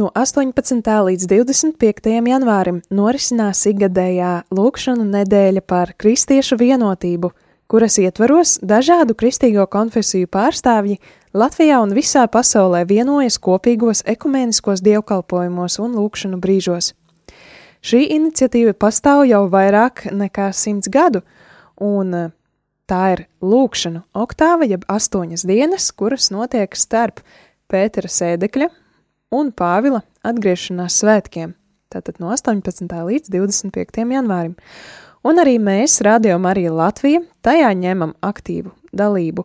No 18. līdz 25. janvārim norisinās ikgadējā lūkšanu nedēļa par kristiešu vienotību, kuras ietvaros dažādu kristīgo konfesiju pārstāvji Latvijā un visā pasaulē vienojas kopīgos ekumēniskos dievkalpojumos un lūkšanu brīžos. Šī iniciatīva pastāv jau vairāk nekā simts gadu, un eh, tā ir lūkšanu oktāva, jeb astoņas dienas, kuras notiek starp Pētera sēdekļa un Pāvila atgriešanās svētkiem, tātad no 18. līdz 25. janvārim. Un arī mēs, Radio Marija Latvija, tajā ņemam aktīvu dalību,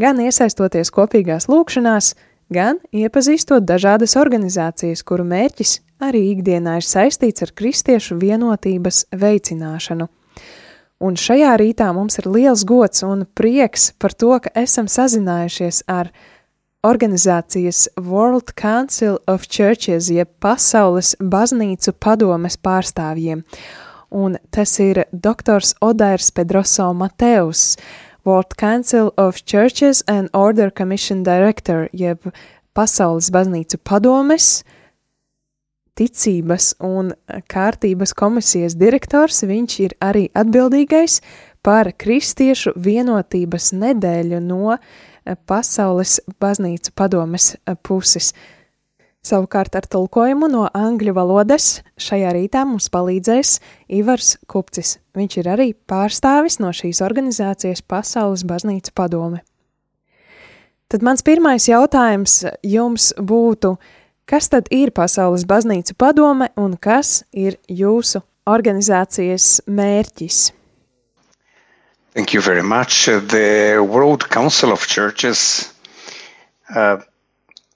gan iesaistoties kopīgās lūkšanās, gan iepazīstot dažādas organizācijas, kuru mērķis arī ikdienā ir saistīts ar kristiešu vienotības veicināšanu. Un šajā rītā mums ir liels gods un prieks par to, ka esam sazinājušies ar organizācijas World Council of Churches, jeb Pasaules baznīcu padomes pārstāvjiem. Un tas ir doktors Odairs Pedroso Mateus, World Council of Churches and Order Commission Director, jeb Pasaules baznīcu padomes, ticības un kārtības komisijas direktors. Viņš ir arī atbildīgais par kristiešu vienotības nedēļu no Pasaules baznīcu padomes puses. Savukārt ar tulkojumu no angļu valodas šajā rītā mums palīdzēs Ivars Kupcis. Viņš ir arī pārstāvis no šīs organizācijas Pasaules baznīcu padome. Tad mans pirmais jautājums jums būtu, kas tad ir Pasaules baznīcu padome un kas ir jūsu organizācijas mērķis? Thank you very much. Uh, The World Council of Churches uh,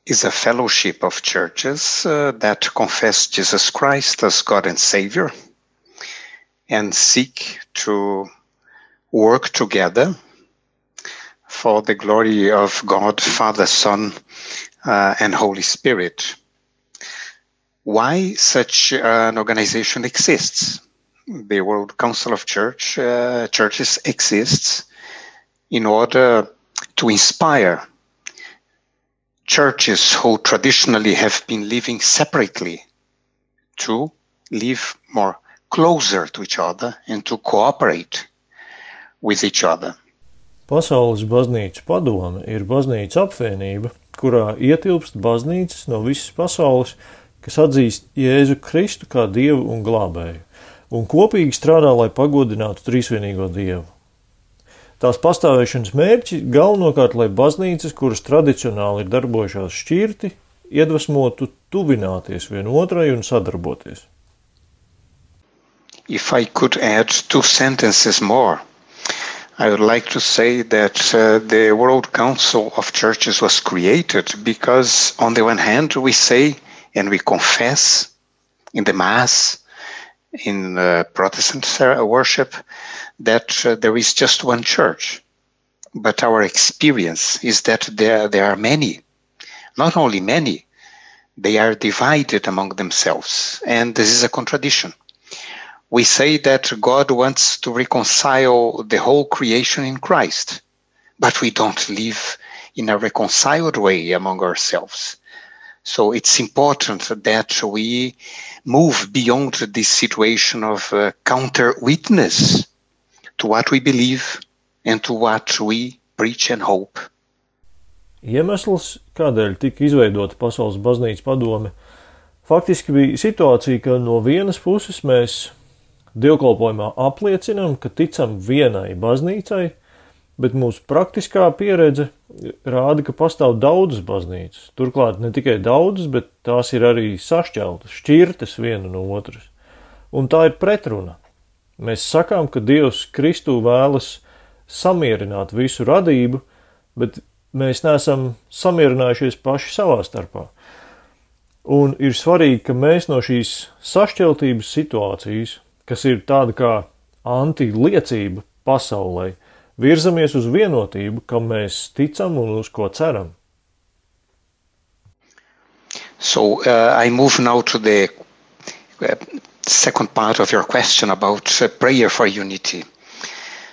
is a fellowship of churches uh, that confess Jesus Christ as God and Savior and seek to work together for the glory of God, Father, Son, uh, and Holy Spirit. Why such an organization exists? The World Council of Church uh, Churches exists in order to inspire churches who traditionally have been living separately to live more closer to each other and to cooperate with each other. Pasaules baznīcas padome ir baznīcas apvienība, kurā ietilpst baznīcas no visas pasaules, kas atzīst Jēzu Kristu kā dievu un glābēju un kopīgi strādā, lai pagodinātu trīsvienīgo dievu. Tās pastāvēšanas mērķi galvenokārt, lai baznīcas, kuras tradicionāli ir darbojušās šķirti, iedvesmotu tuvināties vienotrai un sadarboties. If I could add two sentences more, I would like to say that uh, the World Council of Churches was created because, on the one hand, we say and we confess in the Mass in uh, Protestant worship that uh, there is just one church. But our experience is that there, there are many, not only many, they are divided among themselves. And this is a contradiction. We say that God wants to reconcile the whole creation in Christ, but we don't live in a reconciled way among ourselves. So it's important that we move beyond this situation of uh, counter witness to what we believe and to what we preach and hope. Iemesls, kādēļ tika izveidota Pasaules baznīcas padome, faktiski bija situācija, ka no vienas puses mēs dievkalpojumā apliecinām, ka ticam vienai baznīcai, bet mūsu praktiskā pieredze rāda, ka pastāv daudzas baznīcas. Turklāt ne tikai daudzas, bet tās ir arī sašķeltas, šķirtas viena no otras. un tā ir pretruna. Mēs sakām, ka Dievs Kristū vēlas samierināt visu radību, bet mēs neesam samierinājušies paši savā starpā. Un ir svarīgi, ka mēs no šīs sašķeltības situācijas, kas ir tāda kā antiliecība pasaulē, virzamies uz vienotību, kam mēs ticam un uz ko ceram. So uh, I move now to the uh, second part of your question about uh, prayer for unity.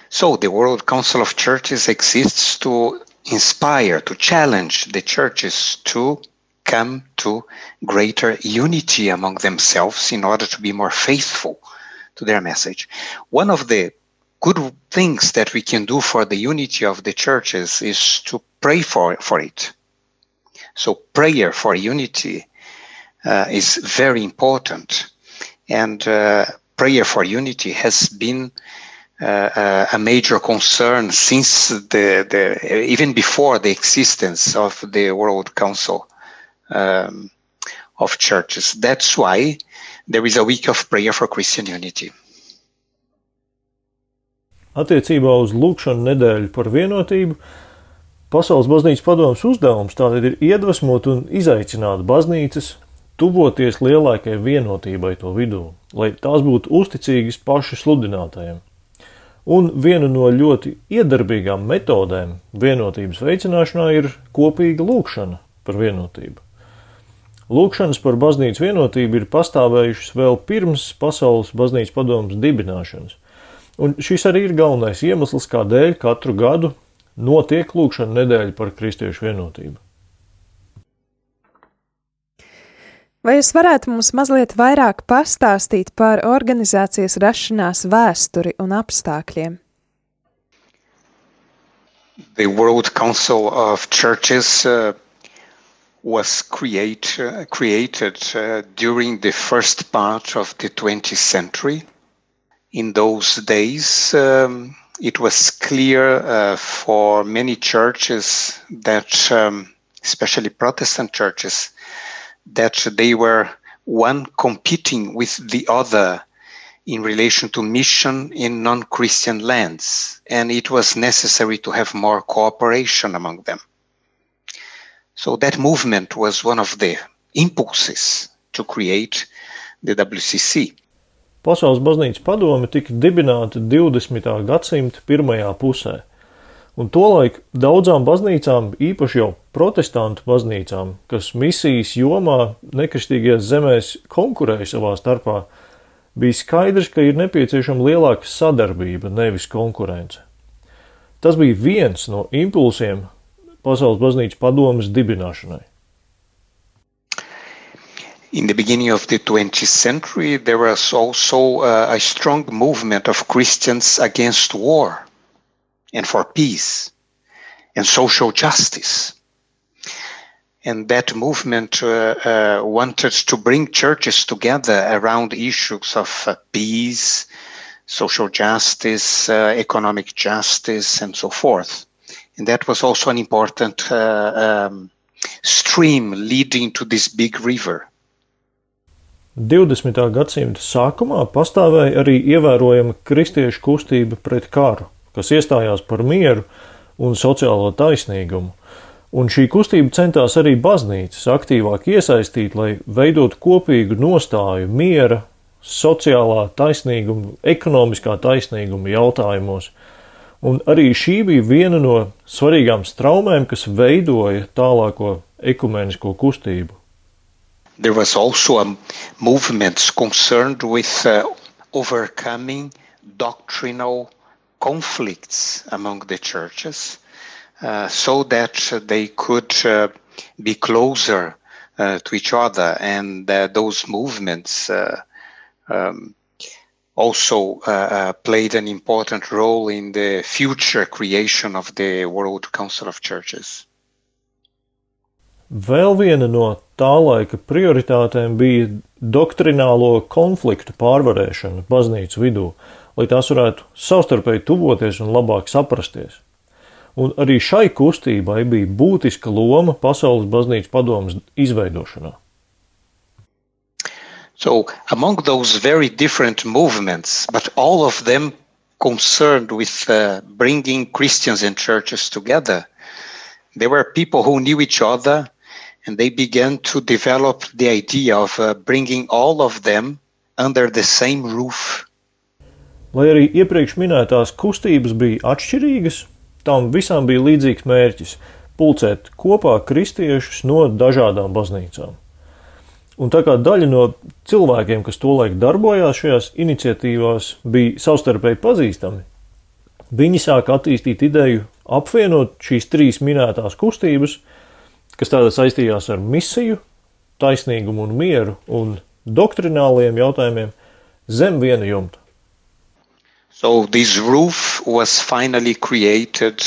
So the World Council of Churches exists to inspire, to challenge the churches to come to greater unity among themselves in order to be more faithful to their message. One of the good things that we can do for the unity of the churches is to pray for, for it. So, prayer for unity uh, is very important. And uh, prayer for unity has been uh, uh, a major concern since the, the even before the existence of the World Council um, of Churches. That's why there is a week of prayer for Christian unity. Attiecībā uz lūkšanu nedēļu par vienotību Pasaules baznīcas padomus uzdevums tātad ir iedvesmot un izaicināt baznīcas, tuvoties lielākai vienotībai to vidū, lai tās būtu uzticīgas pašu sludinātājiem. Un viena no ļoti iedarbīgām metodēm vienotības veicināšanā ir kopīga lūkšana par vienotību. Lūkšanas par baznīcas vienotību ir pastāvējušas vēl pirms Pasaules baznīcas padomus dibināšanas, un šis arī ir galvenais iemesls, kādēļ katru gadu notiek lūkšana nedēļa par kristiešu vienotību. Vai jūs varētu mums mazliet vairāk pastāstīt par organizācijas rašanās vēsturi un apstākļiem? The World Council of Churches uh, was create, uh, created uh, during the first part of the 20th century. In those days, um, it was clear uh, for many churches that, um, especially Protestant churches, that they were one competing with the other in relation to mission in non Christian lands, and it was necessary to have more cooperation among them. So that movement was one of the impulses to create the WCC. Pasaules baznīcas padome tika dibināta 20. gadsimta pirmajā pusē, Un tolaik daudzām baznīcām, īpaši jau protestantu baznīcām, kas misijas jomā nekristīgajās zemēs konkurēja savā starpā, bija skaidrs, ka ir nepieciešama lielāka sadarbība, nevis konkurence. Tas bija viens no impulsiem Pasaules baznīcas padomas dibināšanai. In the beginning of the 20th century, there was also uh, a strong movement of Christians against war. and for peace and social justice. And that movement uh, uh, wanted to bring churches together around issues of uh, peace, social justice, uh, economic justice, and so forth. And that was also an important uh, um, stream leading to this big river. 20. gadsimta sākumā pastāvēja arī ievērojama kristiešu kustība pret karu kas iestājās par mieru un sociālo taisnīgumu. Un šī kustība centās arī baznīcas aktīvāk iesaistīt, lai veidot kopīgu nostāju miera, sociālā taisnīguma, ekonomiskā taisnīguma jautājumos. Un arī šī bija viena no svarīgām straumēm, kas veidoja tālāko ekumenisko kustību. There was also a movement concerned with uh, overcoming doctrinal conflicts among the churches uh, so that they could uh, be closer uh, to each other. And uh, those movements uh, um, also played an important role in the future creation of the World Council of Churches. Vēl viena no tā laika prioritātēm bija doktrinālo konfliktu pārvarēšana baznīcu vidū, lai tās varētu savstarpēji tuvoties un labāk saprasties. Un arī šai kustībai bija būtiska loma Pasaules baznīcas padomas izveidošanā. So, among those very different movements, but all of them concerned with uh, bringing Christians and churches together, there were people who knew each other and they began to develop the idea of uh, bringing all of them under the same roof. Lai arī iepriekš minētās kustības bija atšķirīgas, tām visām bija līdzīgs mērķis - pulcēt kopā kristiešus no dažādām baznīcām. Un tā kā daļa no cilvēkiem, kas tolaik darbojās šajās iniciatīvās, bija savstarpēji pazīstami, viņi sāka attīstīt ideju apvienot šīs trīs minētās kustības, kas saistījās ar misiju, taisnīgumu un mieru un doktrināliem jautājumiem zem viena jumta. So this roof was finally created.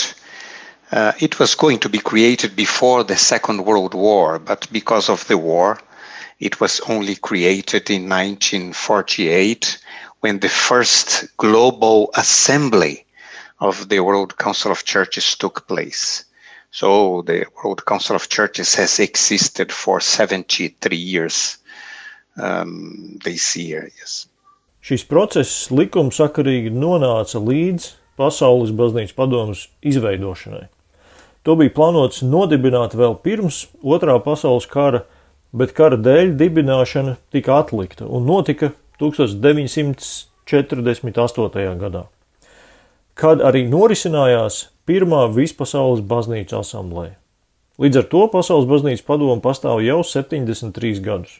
Uh, it was going to be created before the Second World War, but because of the war, It was only created in 1948 when the first global assembly of the World Council of Churches took place. So the World Council of Churches has existed for 73 years um, this year. Yes. Šis process likumsakarīgi nonāca līdz Pasaules baznīcas padomus izveidošanai. To bija plānots nodibināt vēl pirms Otrā pasaules kara bet kara dēļ dibināšana tika atlikta un notika 1948. gadā, kad arī norisinājās Pirmā vispasaules baznīcas asamblēja. Līdz ar to Pasaules baznīcas padoma pastāv jau 73 gadus.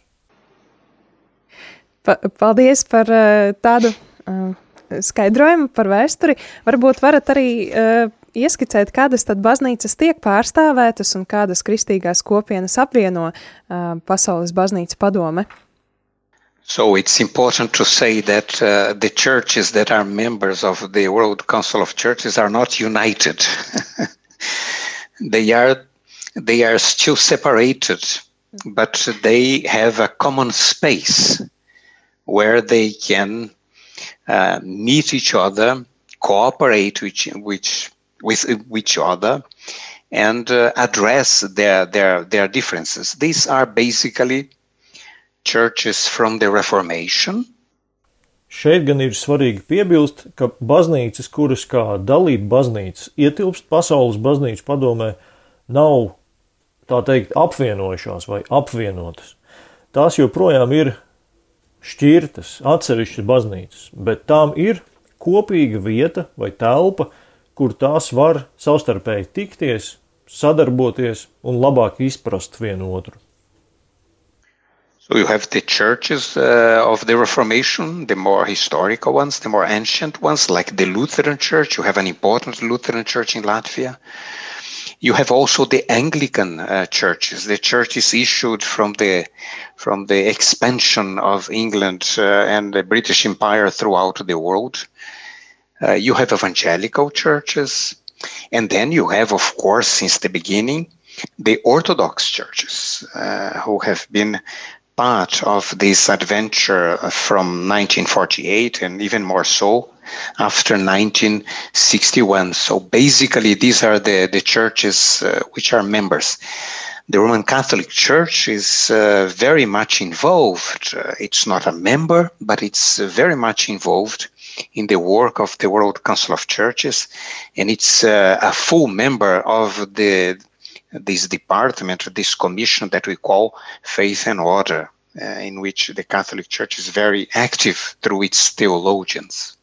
Pa, paldies par uh, tādu uh, skaidrojumu par vēsturi. Varbūt varat arī uh, ieskicēt, kādas tad baznīcas tiek pārstāvētas un kādas kristīgās kopienas apvieno uh, Pasaules baznīca padome? So it's important to say that uh, the churches that are members of the World Council of Churches are not united. they are they are still separated, but they have a common space where they can uh, meet each other, cooperate with, which with each other and uh, address their, their, their differences. These are basically churches from the Reformation. Šeit gan ir svarīgi piebilst, ka baznīcas, kuras kā dalība baznīcas ietilpst pasaules baznīcu padomē, nav tā teikt apvienojušās vai apvienotas. Tās joprojām ir šķirtas, atsevišķas baznīcas, bet tām ir kopīga vieta vai telpa, kur tās var savstarpēji tikties, sadarboties un labāk izprast vienu otru. You have the churches uh, of the Reformation, the more historical ones, the more ancient ones, like the Lutheran Church. You have an important Lutheran church in Latvia. You have also the Anglican uh, churches, the churches issued from the from the expansion of England uh, and the British Empire throughout the world. Uh, you have evangelical churches, and then you have, of course, since the beginning, the Orthodox churches uh, who have been part of this adventure from 1948 and even more so after 1961. So basically, these are the, the churches uh, which are members. The Roman Catholic Church is uh, very much involved. Uh, it's not a member, but it's very much involved in the work of the World Council of Churches, and it's uh, a full member of the this department, this commission that we call Faith and Order, uh, in which the Catholic Church is very active through its theologians.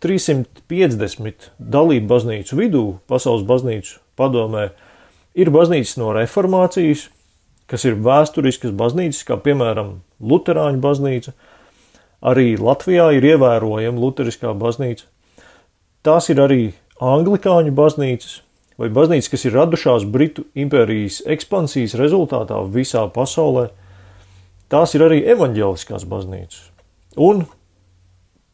350 dalību baznīcu vidū, pasaules baznīcu padomē, ir baznīcas no reformācijas, kas ir vēsturiskas baznīcas, kā piemēram Lutāņu baznīca, Arī Latvijā ir ievērojama Lutheriskā baznīca. Tās ir arī anglikāņu baznīcas vai baznīcas, kas ir radušās Britu impērijas ekspansijas rezultātā visā pasaulē. Tās ir arī evaņģēliskās baznīcas. Un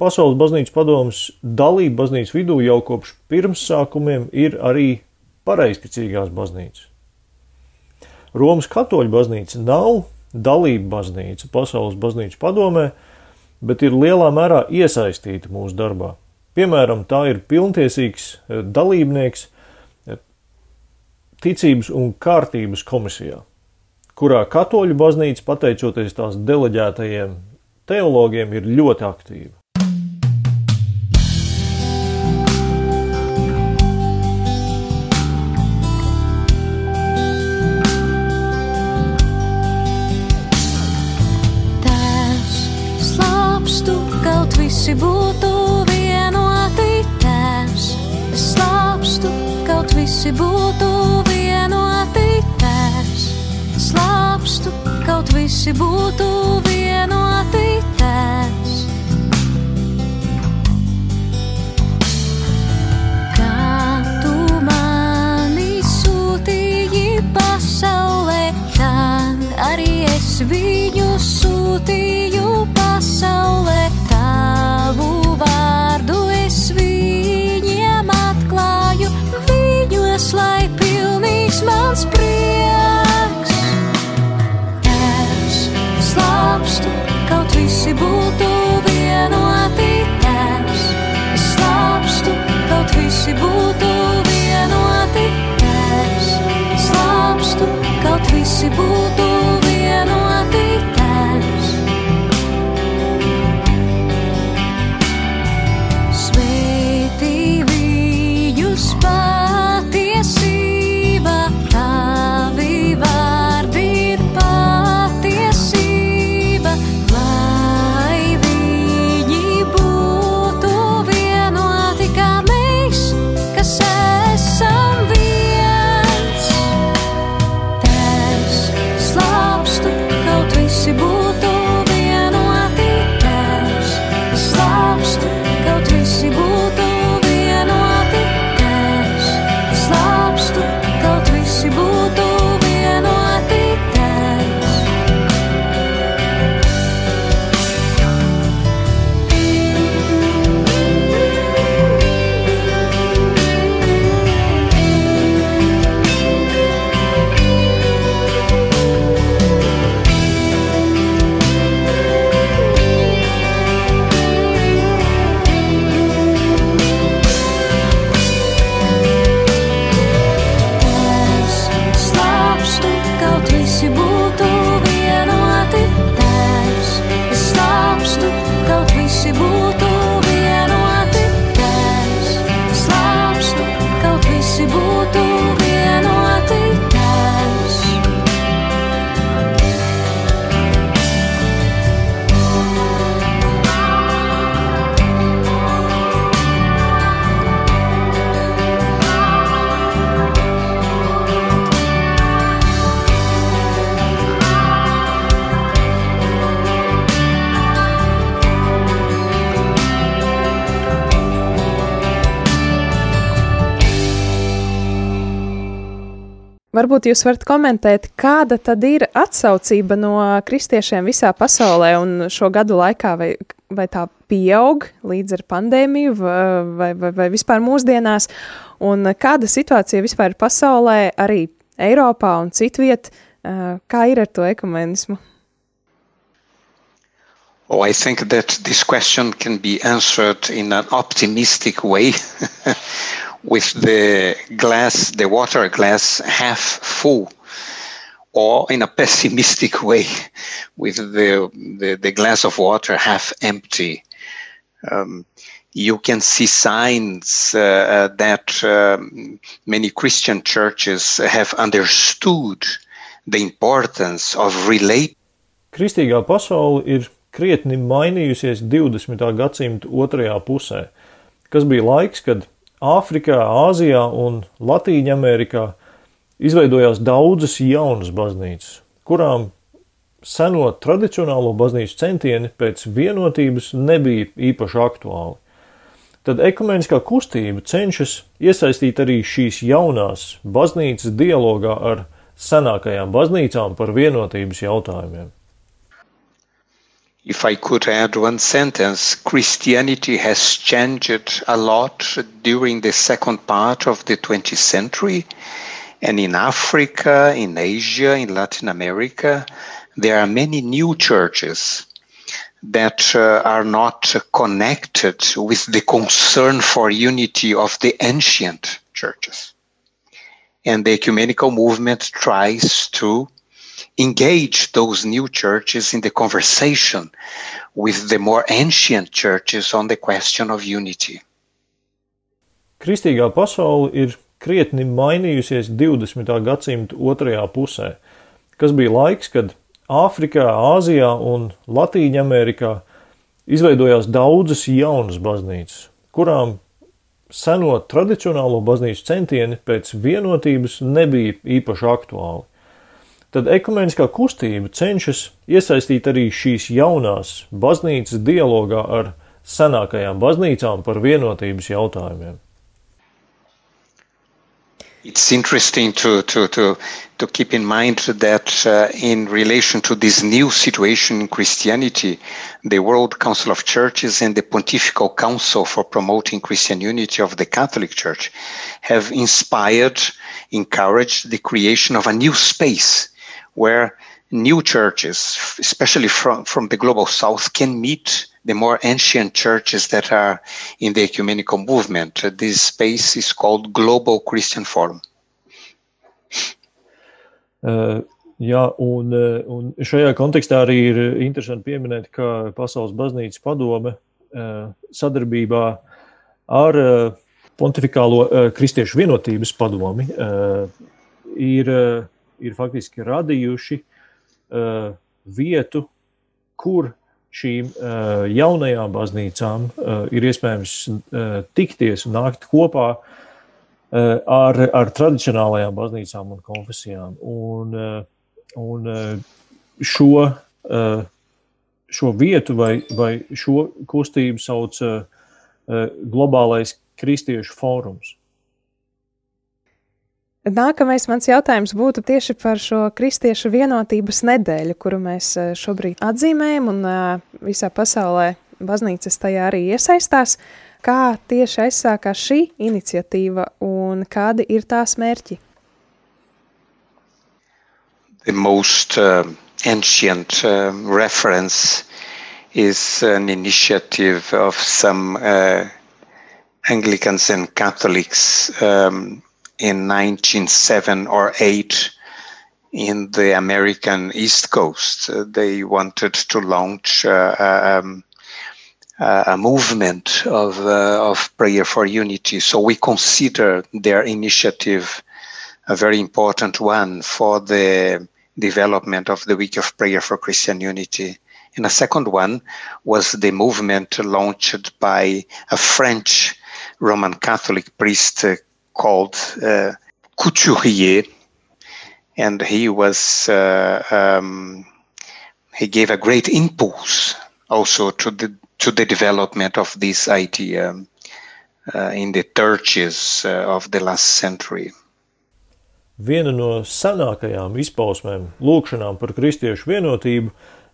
Pasaules baznīcas padomus dalība baznīcas vidū jau kopš pirmsākumiem ir arī pareizticīgās baznīcas. Romas katoļu baznīca nav dalība baznīca Pasaules baznīcas padomē, bet ir lielā mērā iesaistīta mūsu darbā. Piemēram, tā ir pilntiesīgs eh, dalībnieks ticības un kārtības komisijā, kurā katoļu baznīca, pateicoties tās deleģētajiem teologiem, ir ļoti aktīva. visi būtu kaut visi būtu vienoti tēvs. Kā tu mani sūtīji pasaulē, tā arī es viņu sūtīju pasaulē. Visi būtu vienoti. Tēvs, slāpstu, kaut visi būtu vienoti. Tēvs, slāpstu, kaut visi būtu Varbūt jūs varat komentēt, kāda tad ir atsaucība no kristiešiem visā pasaulē un šo gadu laikā, vai, vai tā pieaug līdz ar pandēmiju, vai, vai, vai vispār mūsdienās, un kāda situācija vispār ir pasaulē, arī Eiropā un citviet, kā ir ar to ekumenismu? Oh, I think that this question can be answered in an optimistic way. with the glass, the water glass half full, or in a pessimistic way with the, the, the glass of water half empty. Um, you can see signs uh, uh that um, many Christian churches have understood the importance of relate. Kristīgā pasaule ir krietni mainījusies 20. gadsimta otrajā pusē, kas bija laiks, kad Āfrikā, Āzijā un Latīņamerikā izveidojās daudzas jaunas baznīcas, kurām seno tradicionālo baznīcu centieni pēc vienotības nebija īpaši aktuāli. Tad ekumeniskā kustība cenšas iesaistīt arī šīs jaunās baznīcas dialogā ar senākajām baznīcām par vienotības jautājumiem. If I could add one sentence, Christianity has changed a lot during the second part of the 20th century. And in Africa, in Asia, in Latin America, there are many new churches that uh, are not connected with the concern for unity of the ancient churches. And the ecumenical movement tries to engage those new churches in the conversation with the more ancient churches on the question of unity. Kristīgā pasaule ir krietni mainījusies 20. gadsimta otrajā pusē, kas bija laiks, kad Āfrikā, Āzijā un Latīņa Amerikā izveidojās daudzas jaunas baznīcas, kurām seno tradicionālo baznīcu centieni pēc vienotības nebija īpaši aktuāli. Tad kustība cenšas iesaistīt arī šīs jaunās baznīcas dialogā ar senākajām baznīcām par vienotības jautājumiem. It's interesting to, to, to, to keep in mind that uh, in relation to this new situation in Christianity, the World Council of Churches and the Pontifical Council for Promoting Christian Unity of the Catholic Church have inspired, encouraged the creation of a new space where new churches, especially from, from the global south, can meet the more ancient churches that are in the ecumenical movement. This space is called Global Christian Forum. Uh, jā, un, uh, un šajā kontekstā arī ir interesanti pieminēt, ka Pasaules baznīcas padome uh, sadarbībā ar uh, Pontificālo uh, Kristiešu vienotības padomi uh, ir, uh, ir faktiski radījuši uh, vietu, kur šīm uh, jaunajām baznīcām uh, ir iespējams uh, tikties un nākt kopā uh, ar, ar tradicionālajām baznīcām un konfesijām. Un, uh, un uh, šo, uh, šo vietu vai, vai šo kustību sauc uh, Globālais Kristiešu fórums. Nākamais mans jautājums būtu tieši par šo kristiešu vienotības nedēļu, kuru mēs eh, šobrīd atzīmējam, un eh, visā pasaulē baznīcas tajā arī iesaistās. Kā tieši aizsākās šī iniciatīva un kādi ir tās mērķi? The most uh, ancient uh, reference is an initiative of some uh, Anglicans and Catholics um, in 1907 or 8 in the American East Coast. Uh, they wanted to launch uh, um, uh, a movement of, uh, of prayer for unity. So we consider their initiative a very important one for the development of the Week of Prayer for Christian Unity. And a second one was the movement launched by a French Roman Catholic priest uh, called uh, Couturier, and he was uh, um, he gave a great impulse also to the to the development of this idea uh, in the churches uh, of the last century. Viena no senākajām izpausmēm lūkšanām par kristiešu vienotību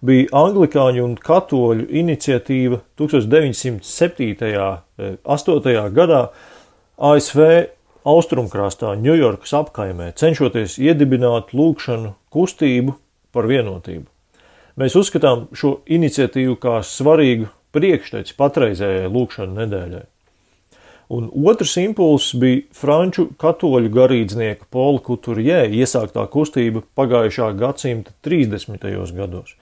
bija anglikāņu un katoļu iniciatīva 1907. un 8. gadā ASV austrumkrastā, Ņujorkas apkaimē, cenšoties iedibināt lūkšanu kustību par vienotību. Mēs uzskatām šo iniciatīvu kā svarīgu priekšteci patreizējai lūkšanu nedēļai. Un otrs impulss bija franču katoļu garīdznieka Pola Kuturjē iesāktā kustība pagājušā gadsimta 30. gados,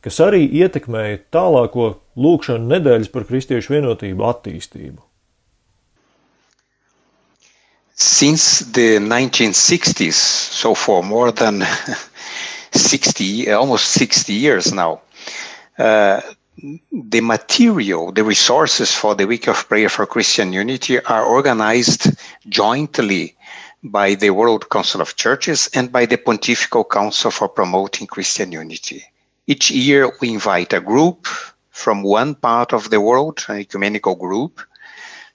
kas arī ietekmēja tālāko lūkšanu nedēļas par kristiešu vienotību attīstību. Since the 1960s, so for more than 60, almost 60 years now, uh, the material, the resources for the Week of Prayer for Christian Unity are organized jointly by the World Council of Churches and by the Pontifical Council for Promoting Christian Unity. Each year, we invite a group from one part of the world, an ecumenical group,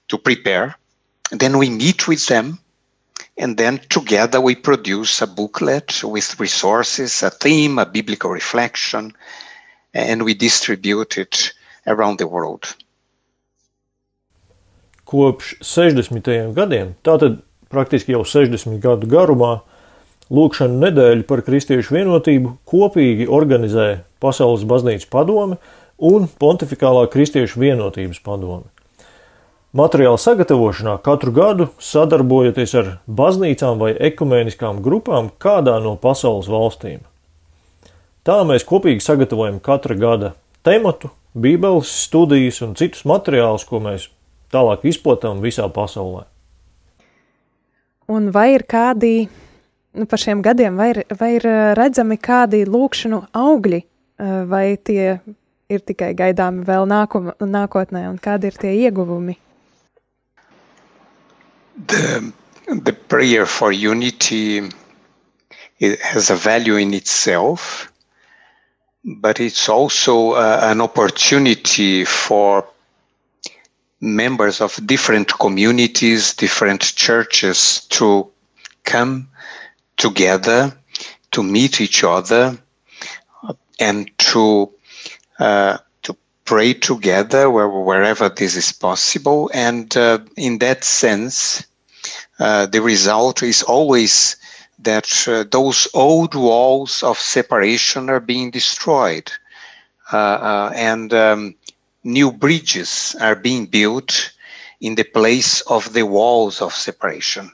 to prepare then we meet with them and then together we produce a booklet with resources, a theme, a biblical reflection, and we distribute it around the world. Kopš 60. gadiem, tātad praktiski jau 60 gadu garumā, Lūkšana nedēļa par kristiešu vienotību kopīgi organizē Pasaules baznīcas padome un Pontificālā kristiešu vienotības padome. Materiāla sagatavošanā katru gadu sadarbojoties ar baznīcām vai ekumēniskām grupām kādā no pasaules valstīm. Tā mēs kopīgi sagatavojam katra gada tematu, bībeles studijas un citus materiālus, ko mēs tālāk izplatām visā pasaulē. Un vai ir kādi, nu, par šiem gadiem, vai ir, vai ir eh, redzami kādi lūkšanu augļi, eh, vai tie ir tikai gaidāmi vēl nākum, nākotnē, un kādi ir tie ieguvumi? The, the prayer for unity it has a value in itself, but it's also uh, an opportunity for members of different communities, different churches to come together, to meet each other, and to uh, to pray together where, wherever this is possible. And uh, in that sense, uh, the result is always that uh, those old walls of separation are being destroyed, uh, uh, and um, new bridges are being built in the place of the walls of separation.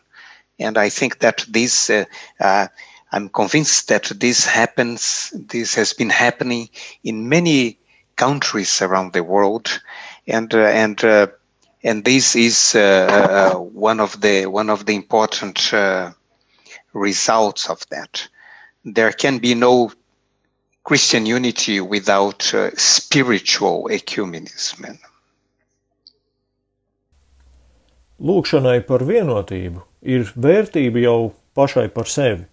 And I think that this, uh, I'm convinced that this happens, this has been happening in many countries around the world. And, uh, and, uh, and this is uh, one of the, one of the important results of that. There can be no Christian unity without uh, spiritual ecumenism. Lūkšanai par vienotību ir vērtība jau pašai par sevi,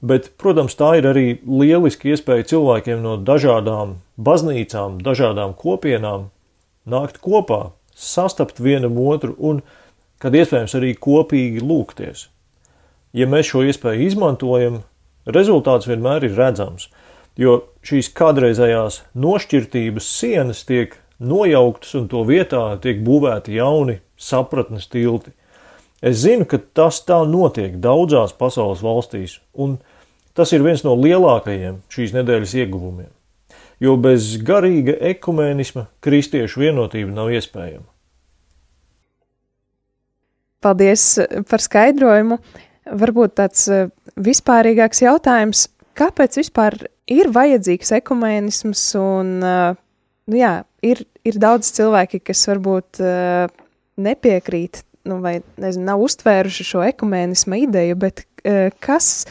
bet, protams, tā ir arī lieliski iespēja cilvēkiem no dažādām baznīcām, dažādām kopienām nākt kopā, sastapt vienam otru un, kad iespējams, arī kopīgi lūgties. Ja mēs šo iespēju izmantojam, rezultāts vienmēr ir redzams, jo šīs kādreizējās nošķirtības sienas tiek nojauktas un to vietā tiek būvēti jauni sapratnes tilti. Es zinu, ka tas tā notiek daudzās pasaules valstīs, un tas ir viens no lielākajiem šīs nedēļas ieguvumiem. Jo bez garīga ekumēnisma kristiešu vienotība nav iespējama. Paldies par skaidrojumu. Varbūt tāds eh, vispārīgāks jautājums, kāpēc vispār ir vajadzīgs ekumēnisms un, uh, nu jā, ir, ir daudz cilvēki, kas varbūt nepiekrīt, nu, vai nezinu, nav uztvēruši šo ekumēnisma ideju, bet uh, kas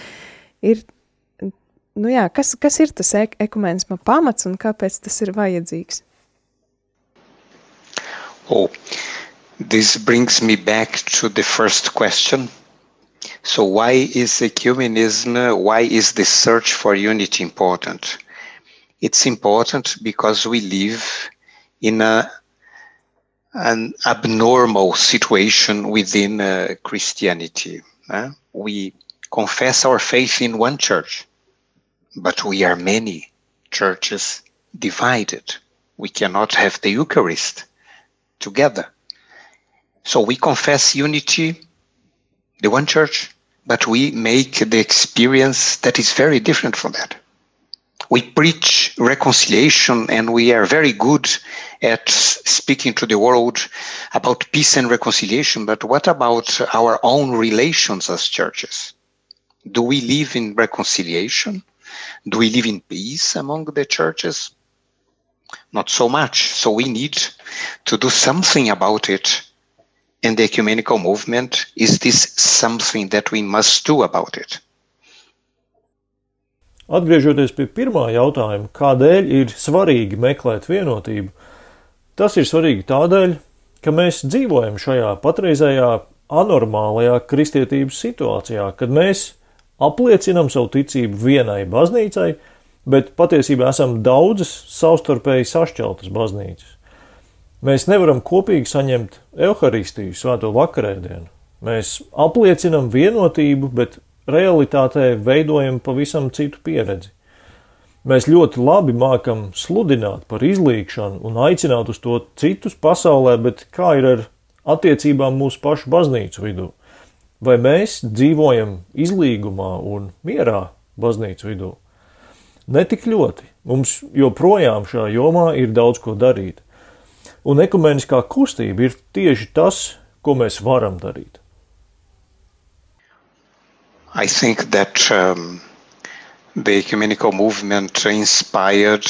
ir, nu jā, kas, kas ir tas ek ekumēnisma pamats un kāpēc tas ir vajadzīgs? Oh, this brings me back to the first question. So, why is ecumenism, why is the search for unity important? It's important because we live in a, an abnormal situation within uh, Christianity. We confess our faith in one church, but we are many churches divided. We cannot have the Eucharist together. So we confess unity the one church, but we make the experience that is very different from that. We preach reconciliation and we are very good at speaking to the world about peace and reconciliation, but what about our own relations as churches? Do we live in reconciliation? Do we live in peace among the churches? Not so much. So we need to do something about it And the ecumenical movement? Is this something that we must do about it? Atgriežoties pie pirmā jautājuma, kādēļ ir svarīgi meklēt vienotību, tas ir svarīgi tādēļ, ka mēs dzīvojam šajā patreizējā anormālajā kristietības situācijā, kad mēs apliecinam savu ticību vienai baznīcai, bet patiesībā esam daudzas savstarpēji sašķeltas baznīcas. Mēs nevaram kopīgi saņemt evaharistiju, svēto vakarēdienu. Mēs apliecinam vienotību, bet realitātē veidojam pavisam citu pieredzi. Mēs ļoti labi mākam sludināt par izlīgšanu un aicināt uz to citus pasaulē, bet kā ir ar attiecībām mūsu pašu baznīcu vidū? Vai mēs dzīvojam izlīgumā un mierā baznīcu vidū? Netik ļoti. Mums joprojām šajā jomā ir daudz ko darīt. Un ekumeniskā kustība ir tieši tas, ko mēs varam darīt. I think that um, the ecumenical movement inspired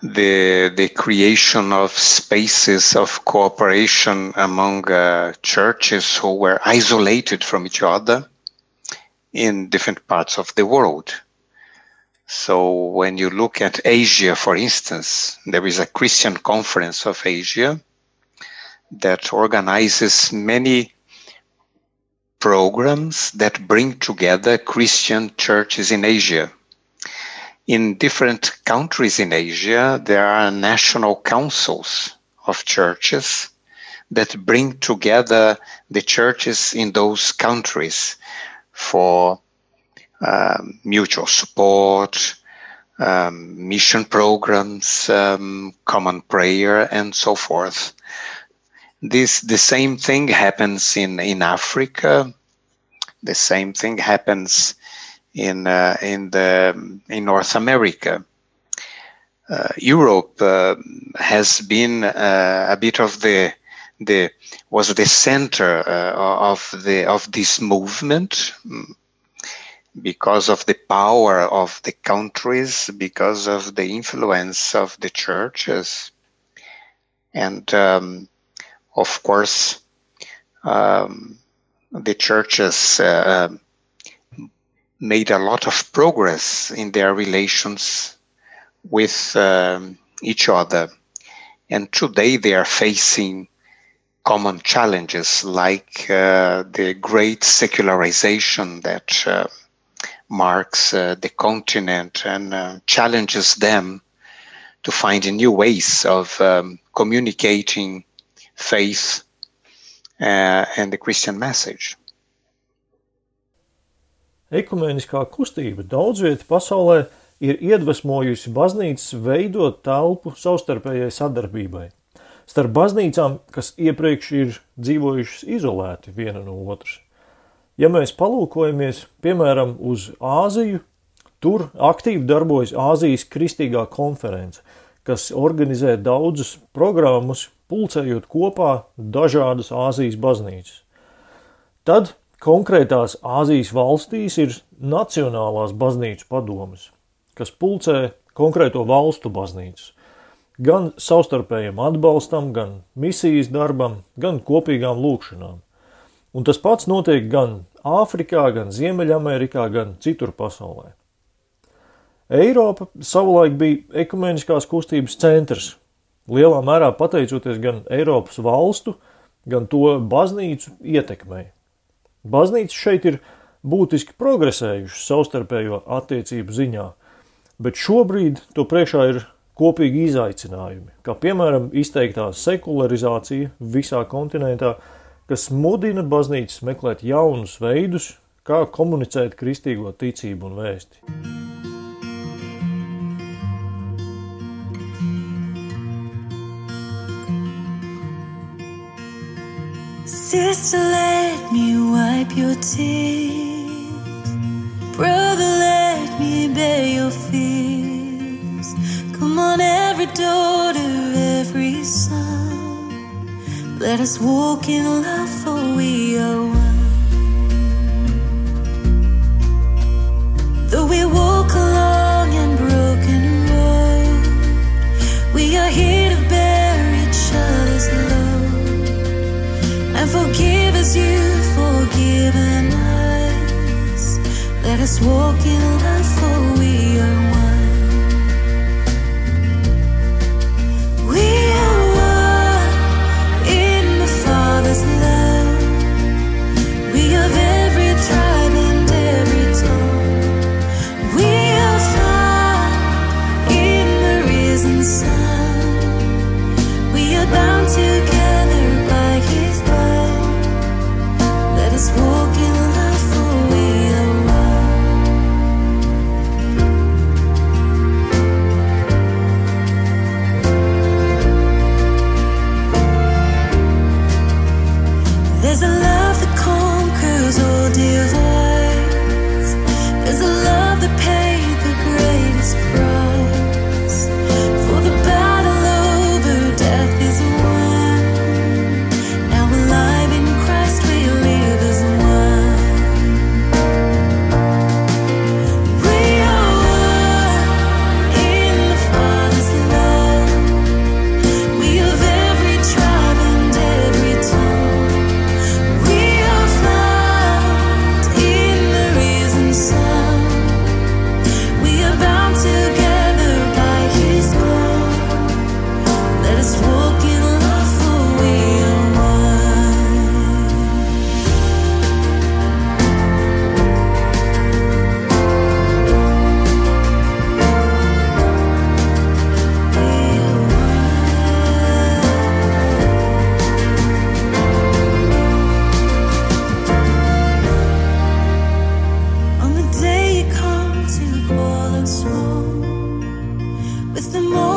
the the creation of spaces of cooperation among uh, churches who were isolated from each other in different parts of the world. So when you look at Asia, for instance, there is a Christian Conference of Asia that organizes many programs that bring together Christian churches in Asia. In different countries in Asia, there are national councils of churches that bring together the churches in those countries for um, mutual support, um, mission programs, um, common prayer, and so forth. This the same thing happens in in Africa. The same thing happens in uh, in the in North America. Uh, Europe uh, has been uh, a bit of the the was the center uh, of the of this movement mm, because of the power of the countries, because of the influence of the churches, and um, of course, um, the churches uh, made a lot of progress in their relations with um, each other. And today they are facing common challenges like uh, the great secularization that uh, marks uh, the continent and uh, challenges them to find new ways of um, communicating faith uh, and the Christian message. Ekumeniskā kustība daudz vietā pasaulē ir iedvesmojusi baznīcas veidot telpu savstarpējai sadarbībai. Starp baznīcām, kas iepriekš ir dzīvojušas izolēti viena no otras. Ja mēs palūkojamies, piemēram, uz Āziju, tur aktīvi darbojas Āzijas Kristīgā konference, kas organizē daudzas programmas, pulcējot kopā dažādas Āzijas baznīcas. Tad konkrētās Āzijas valstīs ir Nacionālās baznīcas padomes, kas pulcē konkrēto valstu baznīcas. Gan savstarpējam atbalstam, gan misijas darbam, gan kopīgām lūkšanām. Un tas pats notiek gan Āfrikā, gan Ziemeļamerikā, gan citur pasaulē. Eiropa savulaik bija ekumeniskās kustības centrs, lielā mērā pateicoties gan Eiropas valstu, gan to baznīcu ietekmei. Baznīca šeit ir būtiski progresējušas savstarpējo attiecību ziņā, bet šobrīd to priekšā ir kopīgi izaicinājumi, kā piemēram izteiktā sekularizācija visā kontinentā, kas mudina baznīcas meklēt jaunus veidus, kā komunicēt kristīgo ticību un vēsti. Sister, let me wipe your tears. Brother, let me bear your fears. Come on, every daughter, every son. Let us walk in love, for we are one. Though we walk along a broken road, we are here to forgive as you've forgiven us. Let us walk in love, for we are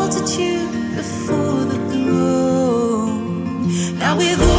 multitude before the throne. Now with all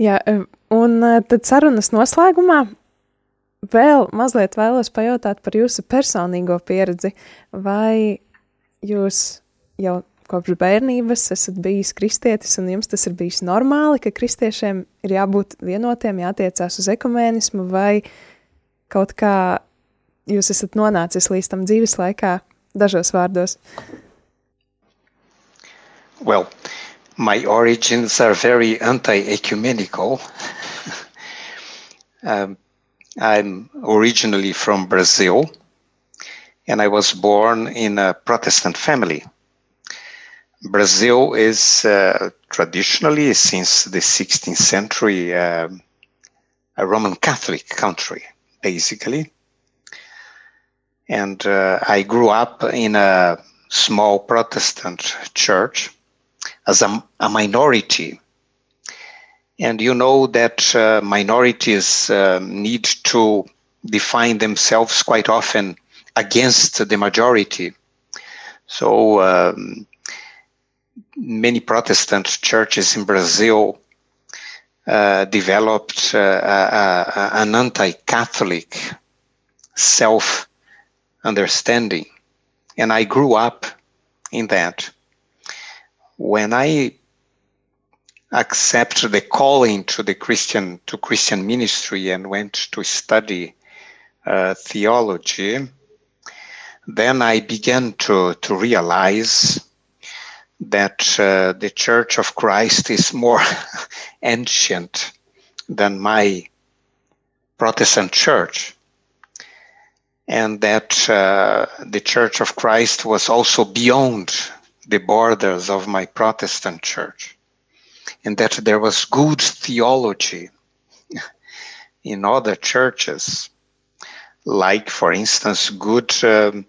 Jā, un tad sarunas noslēgumā vēl mazliet vēlos pajautāt par jūsu personīgo pieredzi. Vai jūs jau kopš bērnības esat bijis kristietis, un jums tas ir bijis normāli, ka kristiešiem ir jābūt vienotiem, jātiecās uz ekumēnismu, vai kaut kā jūs esat nonācis līdz tam dzīves laikā, dažos vārdos? Well, my origins are very anti-ecumenical. um, I'm originally from Brazil, and I was born in a Protestant family. Brazil is uh, traditionally, since the 16th century, uh, a Roman Catholic country, basically. And uh, I grew up in a small Protestant church as a, a minority. And you know that uh, minorities uh, need to define themselves quite often against the majority. So, um, many Protestant churches in Brazil uh, developed uh, an anti Catholic self understanding. And I grew up in that. When I accepted the calling to the Christian to Christian ministry and went to study uh, theology, then I began to to realize that uh, the Church of Christ is more ancient than my Protestant church, and that uh, the Church of Christ was also beyond the borders of my Protestant church, and that there was good theology in other churches, like, for instance, good. Um,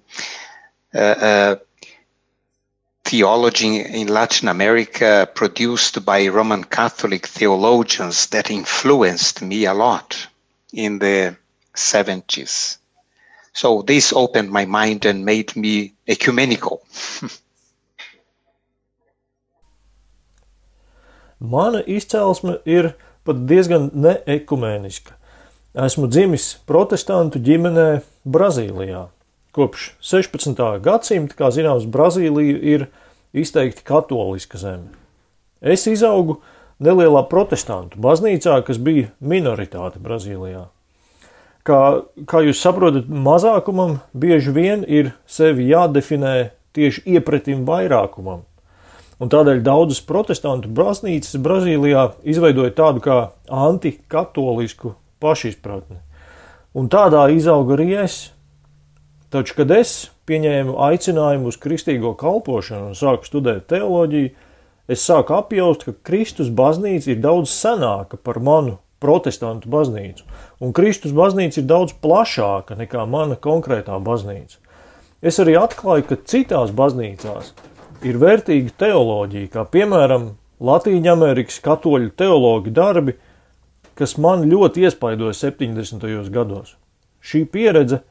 uh, uh theology in Latin America produced by Roman Catholic theologians that influenced me a lot in the 70s. So this opened my mind and made me ecumenical. Mana izcelsme ir pat diezgan neekumēniska. Esmu dzimis protestantu ģimenē Brazīlijā. Kopš 16. gadsimta, kā zināms, Brazīlija ir izteikti katoliska zeme. Es izaugu nelielā protestantu baznīcā, kas bija minoritāte Brazīlijā. Kā, kā jūs saprotat, mazākumam bieži vien ir sevi jādefinē tieši iepretim vairākumam. Un tādēļ daudzas protestantu baznīcas Brazīlijā izveidoja tādu kā antikatolisku pašizpratni. Un tādā izauga arī es, Taču, kad es pieņēmu aicinājumu uz kristīgo kalpošanu un sāku studēt teoloģiju, es sāku apjaust, ka Kristus baznīca ir daudz senāka par manu protestantu baznīcu, un Kristus baznīca ir daudz plašāka nekā mana konkrētā baznīca. Es arī atklāju, ka citās baznīcās ir vērtīga teoloģija, kā piemēram Latvijas Amerikas katoļu teoloģu darbi, kas man ļoti iespaidoja 70. gados. Šī pieredze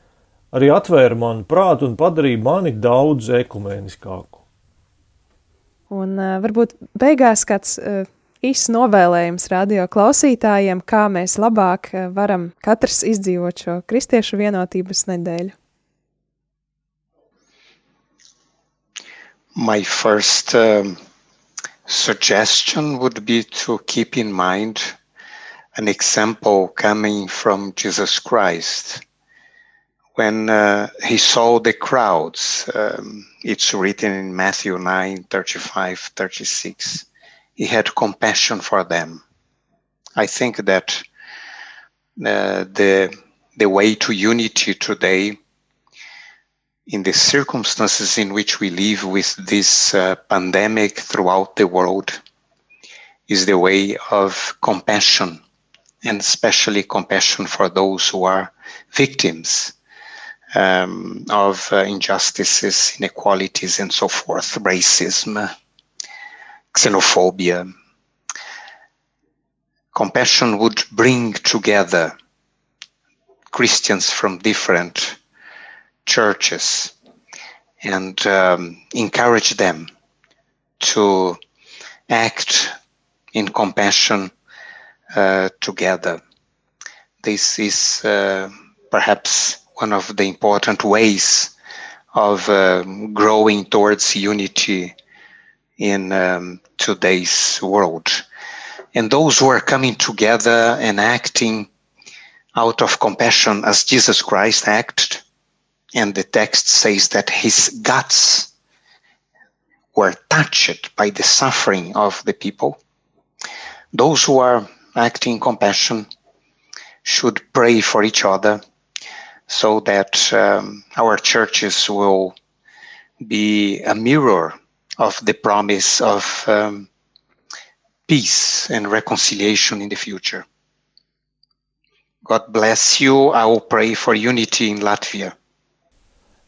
arī atvēra manu prātu un padarīja mani daudz ekumēniskāku. Un uh, varbūt beigās kāds uh, īsts novēlējums radio klausītājiem, kā mēs labāk uh, varam katrs izdzīvot šo kristiešu vienotības nedēļu. My first um, suggestion would be to keep in mind an example coming from Jesus Christ. when uh, he saw the crowds, um, it's written in Matthew 9 35, 36. He had compassion for them. I think that uh, the, the way to unity today, in the circumstances in which we live with this uh, pandemic throughout the world, is the way of compassion, and especially compassion for those who are victims um, of uh, injustices, inequalities, and so forth, racism, xenophobia. Compassion would bring together Christians from different churches and um, encourage them to act in compassion uh, together. This is uh, perhaps one of the important ways of um, growing towards unity in um, today's world. And those who are coming together and acting out of compassion as Jesus Christ acted, and the text says that his guts were touched by the suffering of the people. Those who are acting compassion should pray for each other so that um, our churches will be a mirror of the promise of um, peace and reconciliation in the future. God bless you. I will pray for unity in Latvia.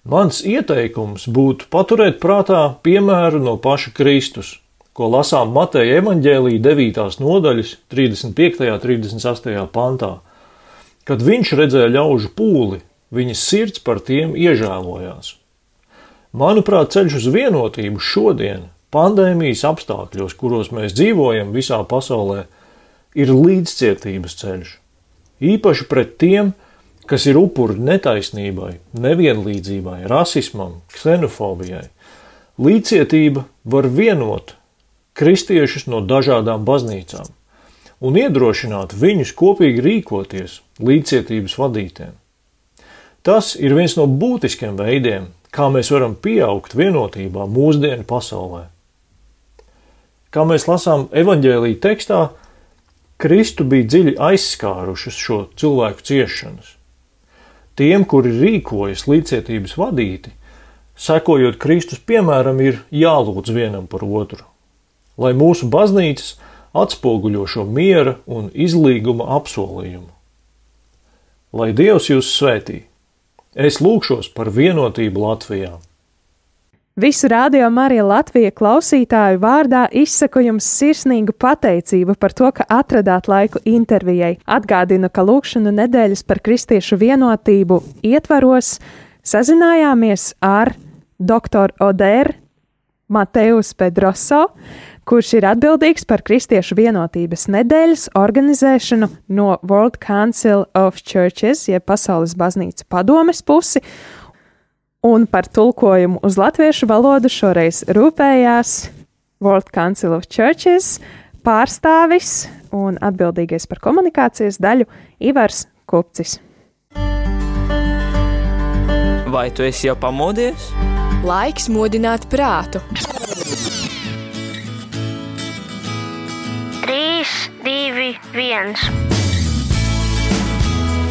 Mans ieteikums būtu paturēt prātā piemēru no paša Kristus, ko lasām Mateja evaņģēlī 9. nodaļas 35. un 38. pantā. Kad viņš redzēja ļaužu pūli, viņas sirds par tiem iežēlojās. Manuprāt, ceļš uz vienotību šodien, pandēmijas apstākļos, kuros mēs dzīvojam visā pasaulē, ir līdzcietības ceļš. Īpaši pret tiem, kas ir upuri netaisnībai, nevienlīdzībai, rasismam, ksenofobijai. Līdzcietība var vienot kristiešus no dažādām baznīcām un iedrošināt viņus kopīgi rīkoties līdzcietības vadītēm. Tas ir viens no būtiskiem veidiem, kā mēs varam pieaugt vienotībā mūsdienu pasaulē. Kā mēs lasām evaņģēlīja tekstā, Kristu bija dziļi aizskārušas šo cilvēku ciešanas. Tiem, kuri rīkojas līdzcietības vadīti, sekojot Kristus piemēram, ir jālūdz vienam par otru, lai mūsu baznīcas atspoguļo šo miera un izlīguma apsolījumu. Lai Dievs jūs svētī! Es lūgšos par vienotību Latvijā! Visu rādio Marija Latvija klausītāju vārdā izsaku jums sirsnīgu pateicību par to, ka atradāt laiku intervijai. Atgādinu, ka lūkšanu nedēļas par kristiešu vienotību ietvaros sazinājāmies ar dr. Oder Mateus Pedroso, kurš ir atbildīgs par kristiešu vienotības nedēļas organizēšanu no World Council of Churches, jeb Pasaules baznīcu padomes pusi, Un par tulkojumu uz latviešu valodu šoreiz rūpējās World Council of Churches pārstāvis un atbildīgais par komunikācijas daļu Ivars Kupcis. Vai tu esi jau pamodies? Laiks modināt prātu. 3, 2, 1.